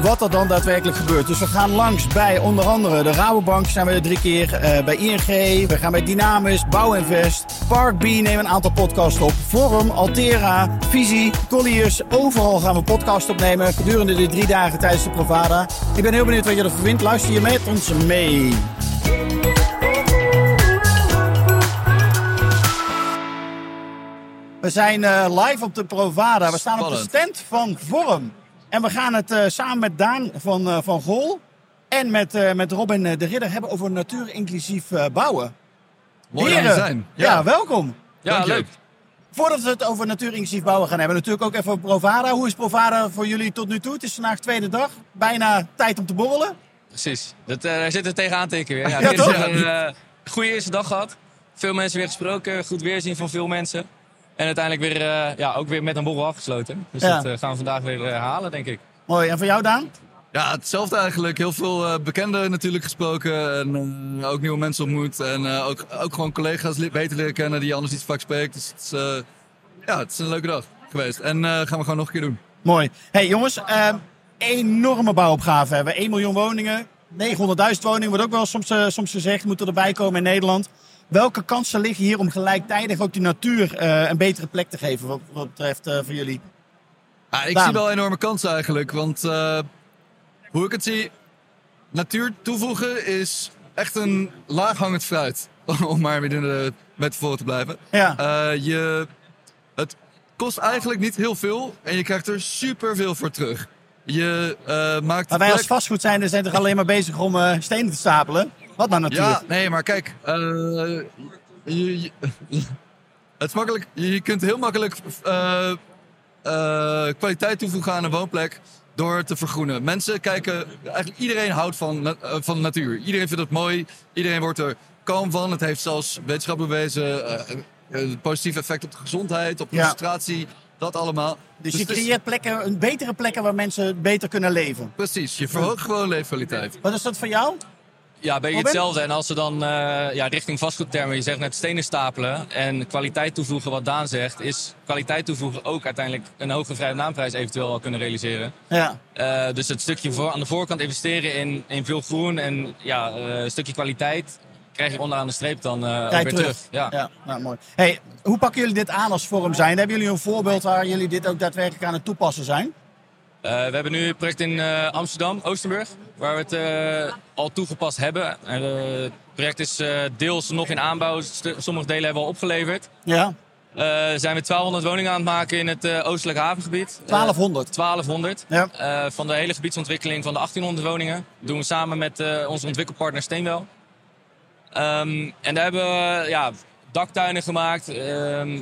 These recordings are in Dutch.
wat er dan daadwerkelijk gebeurt. Dus we gaan langs bij onder andere de Rabobank zijn we er drie keer. eh, bij ING, we gaan bij Dynamis, Bouwinvest, Park B nemen een aantal podcasts op. Forum, Altera, Visie, Colliers. Overal gaan we podcasts opnemen gedurende de drie dagen tijdens de Provada. Ik ben heel benieuwd wat je ervan vindt. Luister je met ons mee. We zijn eh, live op de Provada. We staan op de stand van Vorm. En we gaan het eh, samen met Daan van, eh, van Gol en met, eh, met Robin de Ridder hebben over natuurinclusief eh, bouwen. Mooi Heren, te zijn. Ja. welkom. Ja, Dank je. leuk. Voordat we het over natuurinclusief bouwen gaan hebben, natuurlijk ook even Provada. Hoe is Provada voor jullie tot nu toe? Het is vandaag tweede dag. Bijna tijd om te borrelen. Precies. Dat, eh, daar zitten we tegenaan teken weer. Ja, Ja, toch? een eh, goede eerste dag gehad. Veel mensen weer gesproken. Goed weerzien van veel mensen. En uiteindelijk weer, eh, ja, ook weer met een borrel afgesloten. Dus Ja. dat eh, gaan we vandaag weer eh, halen, denk ik. Mooi. En voor jou, Daan? Ja, hetzelfde eigenlijk. Heel veel eh, bekenden natuurlijk gesproken. En eh, ook nieuwe mensen ontmoet. En eh, ook, ook gewoon collega's li- beter leren kennen die je anders niet vaak spreekt. Dus het is, eh, ja, het is een leuke dag geweest. En eh, gaan we gewoon nog een keer doen. Mooi. hey, jongens, ehm, enorme bouwopgave hebben we. 1 miljoen woningen, 900.000 woningen, wordt ook wel soms, eh, soms gezegd, moeten erbij komen in Nederland. Welke kansen liggen hier om gelijktijdig ook die natuur eh, een betere plek te geven, wat, wat betreft eh, voor jullie? Ah, ik Daan. zie wel enorme kansen eigenlijk. Want eh, hoe ik het zie, natuur toevoegen is echt een laaghangend fruit. Om maar weer in de metafoor te blijven. Ja, je, het kost eigenlijk niet heel veel en je krijgt er superveel voor terug. Je maakt maar wij als vastgoed zijn, zijn toch alleen maar bezig om stenen te stapelen? Wat nou natuur? Ja, nee, maar kijk. eh, je, je- het is makkelijk. Je kunt heel makkelijk eh, eh, kwaliteit toevoegen aan een woonplek door te vergroenen. Mensen kijken. Eigenlijk iedereen houdt van, eh, van natuur. Iedereen vindt het mooi. Iedereen wordt er kalm van. Het heeft zelfs wetenschap bewezen. een positief effect op de gezondheid, op Ja. concentratie. Dat allemaal. Dus je het is- creëert plekken, een betere plekken waar mensen beter kunnen leven. Precies, je verhoogt gewoon leefkwaliteit. Wat is dat voor jou? Ja, een beetje Robin? hetzelfde. En als ze dan eh, ja, richting vastgoedtermen, je zegt net stenen stapelen en kwaliteit toevoegen, wat Daan zegt, is kwaliteit toevoegen ook uiteindelijk een hoge vrije naamprijs eventueel al kunnen realiseren. Ja, Eh, dus het stukje voor, aan de voorkant investeren in, in veel groen en ja, eh, een stukje kwaliteit krijg je onderaan de streep dan weer terug. terug. Ja. Ja, nou, mooi. Hey, hoe pakken jullie dit aan als vorm zijn? Hebben jullie een voorbeeld waar jullie dit ook daadwerkelijk aan het toepassen zijn? Eh, we hebben nu een project in eh, Amsterdam, Oostenburg, waar we het eh, al toegepast hebben. En, het project is deels nog in aanbouw, sommige delen hebben we al opgeleverd. Ja, Eh, zijn we 1200 woningen aan het maken in het eh, oostelijk havengebied. Eh, 1200. 1200. Ja. Van de hele gebiedsontwikkeling van de 1800 woningen. doen we samen met onze ontwikkelpartner Steenwel. Ehm, en daar hebben we ja, daktuinen gemaakt. ehm, eh, eh,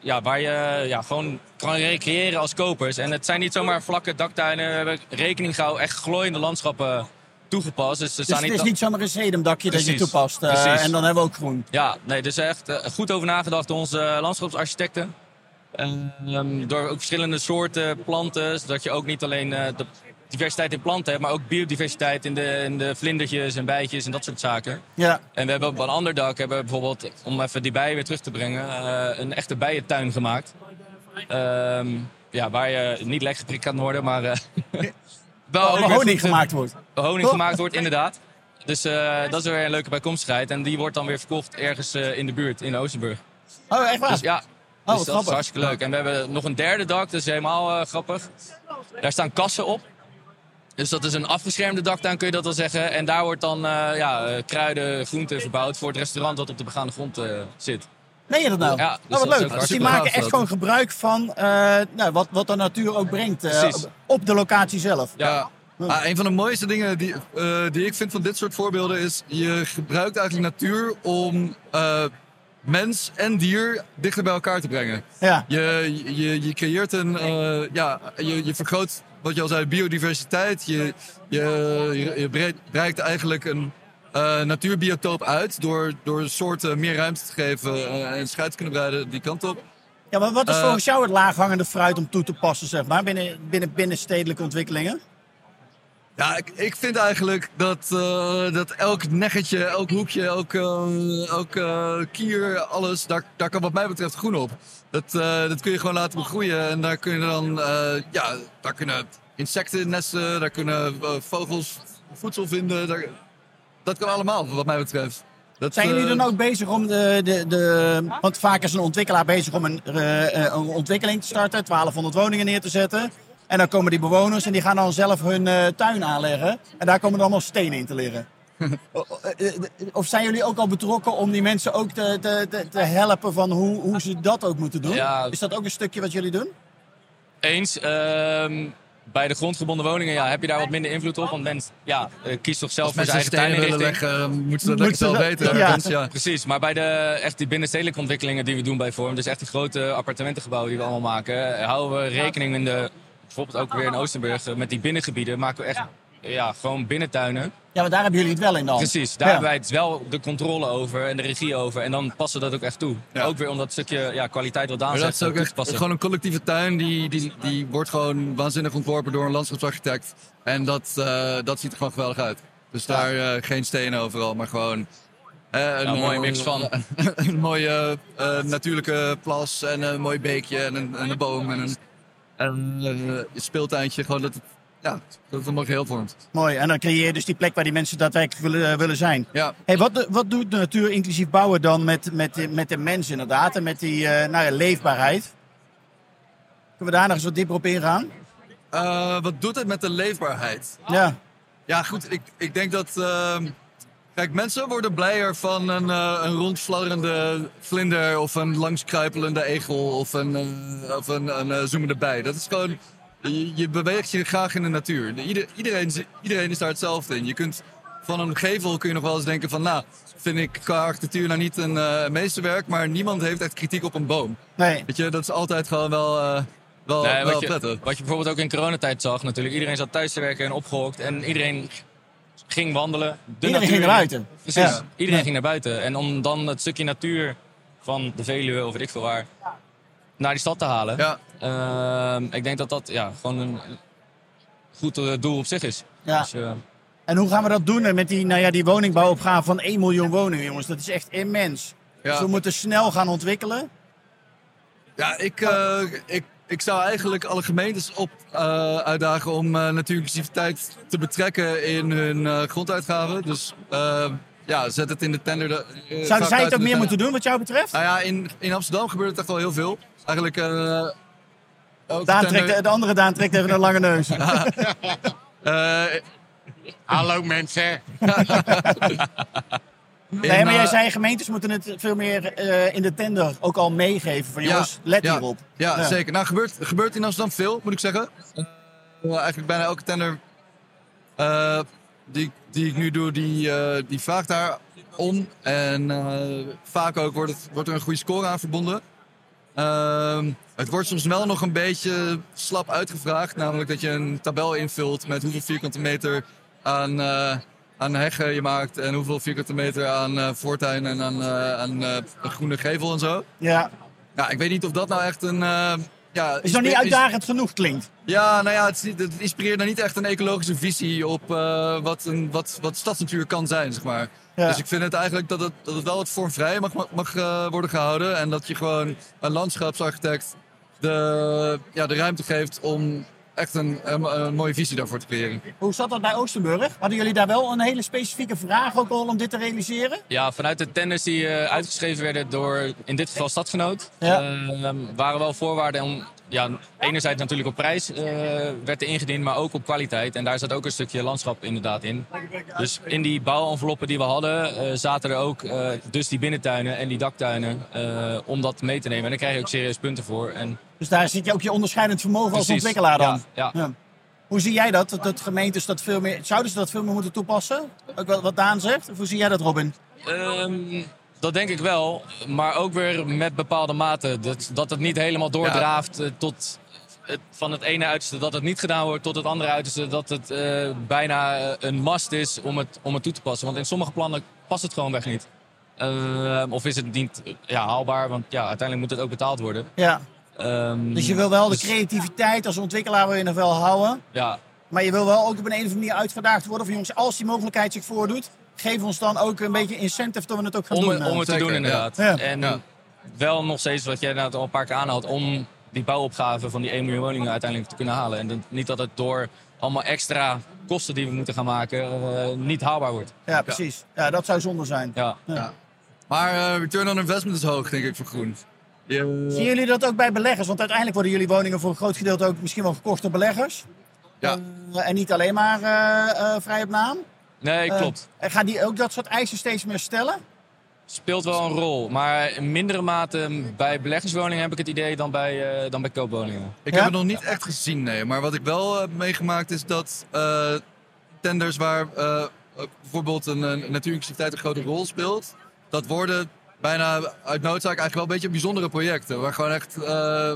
ja, waar je ja, gewoon kan recreëren als kopers. En het zijn niet zomaar vlakke daktuinen. We hebben rekening gehouden, echt glooiende landschappen toegepast. Dus, Dus het is niet zomaar een sedumdakje dat je toepast. eh, en dan hebben we ook groen. Ja, nee, dus echt eh, goed over nagedacht door onze eh, landschapsarchitecten. Ehm, door ook verschillende soorten planten, zodat je ook niet alleen eh, de diversiteit in planten hebt, maar ook biodiversiteit in de, in de vlindertjes en bijtjes en dat soort zaken. Ja, En we hebben op een ander dak, hebben we bijvoorbeeld, om even die bijen weer terug te brengen, eh, een echte bijentuin gemaakt. Ehm, ja, waar je niet lek geprikt kan worden, maar eh, wel ook honing goed, eh, gemaakt wordt. honing Toch? gemaakt wordt, inderdaad. Dus dat is weer een leuke bijkomstigheid. En die wordt dan weer verkocht ergens in de buurt, in Oostenburg. Oh, echt waar? Dus ja, wat dus dat is grappig. hartstikke leuk. En we hebben nog een derde dak, dat is helemaal grappig. Daar staan kassen op. Dus dat is een afgeschermde daktuin, kun je dat wel zeggen. En daar wordt dan eh, ja, eh, kruiden, groenten verbouwd voor het restaurant dat op de begaande grond eh, zit. Meen je dat nou? Ja, dus nou, wat dat is leuk. Dus die maken echt gewoon gebruik van eh, nou, wat, wat de natuur ook brengt. eh, op, de locatie zelf. Ja, Ah, een van de mooiste dingen die, eh, die ik vind van dit soort voorbeelden is... je gebruikt eigenlijk natuur om eh, mens en dier dichter bij elkaar te brengen. Ja. Je, je, je creëert een... eh, ja, je, je vergroot, wat je al zei, biodiversiteit. Je, je, je, eigenlijk een eh, natuurbiotoop uit... Door, door soorten meer ruimte te geven eh, en schuit te kunnen breiden die kant op. Ja, maar wat is volgens jou het laaghangende fruit om toe te passen, zeg maar, binnen, binnen, binnen stedelijke ontwikkelingen? Ja, ik, ik vind eigenlijk dat, eh, dat elk neggetje, elk hoekje, elk, elk eh, kier, alles, daar, daar kan wat mij betreft groen op. Dat, dat kun je gewoon laten begroeien en daar kun je dan, ja, daar kunnen insecten nesten, daar kunnen vogels voedsel vinden. Daar, dat kan allemaal, wat mij betreft. Dat, Zijn jullie dan ook bezig om de, de, de... Want vaak is een ontwikkelaar bezig om een, een ontwikkeling te starten. 1200 woningen neer te zetten. En dan komen die bewoners en die gaan dan zelf hun eh, tuin aanleggen. En daar komen dan allemaal stenen in te liggen. Eh, eh, of zijn jullie ook al betrokken om die mensen ook te, te, te, te helpen van hoe, hoe ze dat ook moeten doen? Ja. Is dat ook een stukje wat jullie doen? Eens. ehm, bij de grondgebonden woningen ja, heb je daar wat minder invloed op. Want mensen ja, kiest toch zelf voor zijn eigen stenen willen leggen, moeten ze dat zelf dat- weten. ja. Ja. Precies, maar bij de, echt die binnenstedelijke ontwikkelingen die we doen bij Vorm, dus echt die grote appartementengebouwen die we allemaal maken, houden we rekening in de, bijvoorbeeld ook weer in Oostenburg, met die binnengebieden, maken we echt ja, gewoon binnentuinen. Ja, maar daar hebben jullie het wel in dan. Precies, daar Ja. hebben wij het wel de controle over en de regie over. En dan passen we dat ook echt toe. Ja. Ook weer om dat stukje ja, kwaliteit wat Daan Maar dat is ook te echt gewoon een collectieve tuin. Die, die, die wordt gewoon waanzinnig ontworpen door een landschapsarchitect. En dat, eh, dat ziet er gewoon geweldig uit. Dus daar eh, geen stenen overal, maar gewoon... eh, een, een mooie mix van. een mooie eh, natuurlijke plas en een mooi beekje en een, en een boom en een, en, eh, een speeltuintje. Gewoon dat het, ja, dat het een mooi geheel vormt. Mooi. En dan creëer je dus die plek waar die mensen daadwerkelijk willen, eh, willen zijn. Ja, Hey, wat, de- wat doet de natuur inclusief bouwen dan met, met, de- met de mens inderdaad? En met die eh, nou ja, leefbaarheid? Kunnen we daar nog eens wat dieper op ingaan? Eh, wat doet het met de leefbaarheid? Ja. Ja, goed. Ik, ik denk dat. ehm, kijk, mensen worden blijer van een, eh, een rondfladderende vlinder. of een langskruipelende egel. of een, eh, of een, een eh, zoemende bij. Dat is gewoon. Je, je beweegt je graag in de natuur. Ieder, iedereen, iedereen is daar hetzelfde in. Je kunt van een gevel kun je nog wel eens denken van. Nou, vind ik qua architectuur nou niet een meesterwerk. maar niemand heeft echt kritiek op een boom. Nee. Weet je, dat is altijd gewoon wel, eh, wel, Nee, wel wat, je, prettig. wat je bijvoorbeeld ook in coronatijd zag natuurlijk. Iedereen zat thuis te werken en opgehokt. En iedereen ging wandelen. De Iedereen natuur ging naar in. buiten. Precies, Ja. iedereen Ja. ging naar buiten. En om dan het stukje natuur van de Veluwe of weet ik veel waar... naar die stad te halen. Ja. Ehm, ik denk dat dat ja, gewoon een goed eh, doel op zich is. Ja. Dus, eh, En hoe gaan we dat doen met die, nou ja, die woningbouwopgave van 1 miljoen woningen, jongens? Dat is echt immens. Ja. Dus we moeten snel gaan ontwikkelen. Ja, ik, eh, ik, ik zou eigenlijk alle gemeentes op eh, uitdagen om uh, natuurinclusiviteit te betrekken in hun eh, gronduitgaven. Dus eh, ja, zet het in de tender. De, Zouden zij het ook meer moeten doen wat jou betreft? Nou ja, in, in Amsterdam gebeurt het echt al heel veel. Eigenlijk. eh elke Daan tender- trekt, de andere Daan trekt even een lange neus. eh, Hallo mensen. Nee, maar jij eh, zei gemeentes moeten het veel meer eh, in de tender ook al meegeven. Van jongens, let hierop. Ja, zeker. Nou, gebeurt, gebeurt in Amsterdam veel, moet ik zeggen. Eh, eigenlijk bijna elke tender die, die ik nu doe, die, die vraagt daar om. En vaak ook wordt, het, wordt er een goede score aan verbonden. Ehm, het wordt soms wel nog een beetje slap uitgevraagd. Namelijk dat je een tabel invult met hoeveel vierkante meter aan, aan heggen je maakt. En hoeveel vierkante meter aan eh, voortuin en aan, eh, aan eh, groene gevel en zo. Ja. Ja, ik weet niet of dat nou echt een. ja, Is nog niet is- uitdagend genoeg klinkt. Ja, nou ja, het, het inspireert nou niet echt een ecologische visie op wat, een, wat, wat stadsnatuur kan zijn, zeg maar. Ja. Dus ik vind het eigenlijk dat het, dat het wel wat vormvrij mag, mag, worden gehouden. En dat je gewoon een landschapsarchitect de, ja, de ruimte geeft om echt een, een, een mooie visie daarvoor te creëren. Hoe zat dat bij Oostenburg? Hadden jullie daar wel een hele specifieke vraag ook al om dit te realiseren? Ja, vanuit de tenders die eh, uitgeschreven werden door in dit geval Stadgenoot, Ja. eh, waren wel voorwaarden om, ja, enerzijds natuurlijk op prijs eh, werd er ingediend, maar ook op kwaliteit. En daar zat ook een stukje landschap inderdaad in. Dus in die bouwenveloppen die we hadden, eh, zaten er ook eh, dus die binnentuinen en die daktuinen eh, om dat mee te nemen. En daar krijg je ook serieus punten voor. En Dus daar zit je ook je onderscheidend vermogen als ontwikkelaar dan. ja, ja. Hoe zie jij dat? dat? Gemeentes dat veel meer. Zouden ze dat veel meer moeten toepassen? Ook wat, wat Daan zegt? Of hoe zie jij dat, Robin? Ehm, dat denk ik wel, maar ook weer met bepaalde mate. Dat, dat het niet helemaal doordraaft eh, tot het, van het ene uiterste dat het niet gedaan wordt, tot het andere uiterste dat het eh, bijna eh, een must is om het, om het toe te passen. Want in sommige plannen past het gewoon weg niet. Ehm, of is het niet ja, haalbaar, want ja, uiteindelijk moet het ook betaald worden. Ja. Ehm, Dus je wil wel de dus- creativiteit als ontwikkelaar wil je nog wel houden. Ja, Maar je wil wel ook op een, een of andere manier uitgedaagd worden. Van jongens, als die mogelijkheid zich voordoet, geef ons dan ook een beetje incentive dat we het ook gaan Om, doen. het- eh. om het te Zeker, doen, inderdaad. ja. En Ja. wel nog steeds wat jij net al een paar keer aanhaalt, om die bouwopgave van die 1 miljoen woningen uiteindelijk te kunnen halen. En niet dat het door allemaal extra kosten die we moeten gaan maken, eh, niet haalbaar wordt. Ja, precies. Ja, dat zou zonde zijn. Ja. Maar eh, return on investment is hoog, denk ik, voor groen. Zien jullie dat ook bij beleggers? Want uiteindelijk worden jullie woningen voor een groot gedeelte ook misschien wel gekocht door beleggers. ja. Eh, en niet alleen maar eh, eh, vrij op naam. Nee, Eh, klopt. en gaan die ook dat soort eisen steeds meer stellen? Speelt wel een rol, maar in mindere mate bij beleggerswoningen heb ik het idee dan bij, eh, dan bij koopwoningen. Ik Ja? heb het nog niet echt gezien, nee. Maar wat ik wel heb meegemaakt is dat eh, tenders waar eh, bijvoorbeeld een, een een grote rol speelt, dat worden bijna uit noodzaak eigenlijk wel een beetje bijzondere projecten. Waar gewoon echt, eh,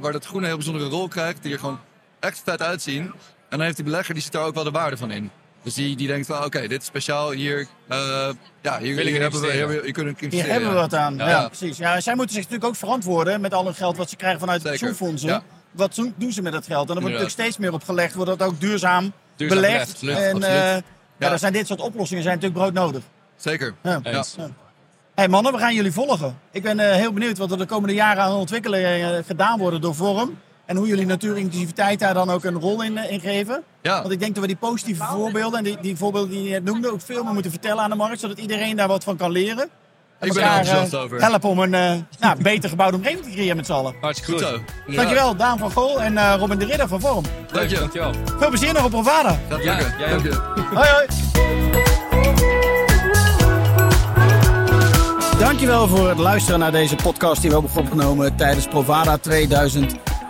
waar dat groen een heel bijzondere rol krijgt, die er gewoon echt vet uitzien. En dan heeft die belegger, die ziet daar ook wel de waarde van in. Dus die, die denkt van, oké, dit is speciaal, hier, eh, ja, hier, hier hebben we, investeren. hier, hier kunnen we Hier hebben we wat aan. Ja, Ja. precies. Ja, zij moeten zich natuurlijk ook verantwoorden met al hun geld wat ze krijgen vanuit de Zeker. pensioenfondsen. Ja. Wat doen doen ze met dat geld? En er wordt natuurlijk steeds meer op gelegd, wordt dat ook duurzaam, Duurzaam belegd. belegd, en absoluut. eh, ja. Ja. daar zijn dit soort oplossingen zijn natuurlijk broodnodig. Zeker. Ja. Eens. Ja. Hey mannen, we gaan jullie volgen. Ik ben eh, heel benieuwd wat er de komende jaren aan ontwikkelingen gedaan worden door Vorm. En hoe jullie natuurintensiviteit daar dan ook een rol in, eh, in geven. Ja. Want ik denk dat we die positieve voorbeelden en die, die voorbeelden die je net noemde ook veel meer moeten vertellen aan de markt. Zodat iedereen daar wat van kan leren. En Ik ben er enthousiast eh, over. helpen om een eh, nou, beter gebouwde omgeving te creëren met z'n allen. Hartstikke Goed goed. zo. Dankjewel, Daan van Gool en eh, Robin de Ridder van Vorm. Dank je. Dankjewel. Veel plezier nog op Provada. Gaat lukken. jij Dank je. Hoi hoi. Dankjewel voor het luisteren naar deze podcast die we hebben opgenomen tijdens Provada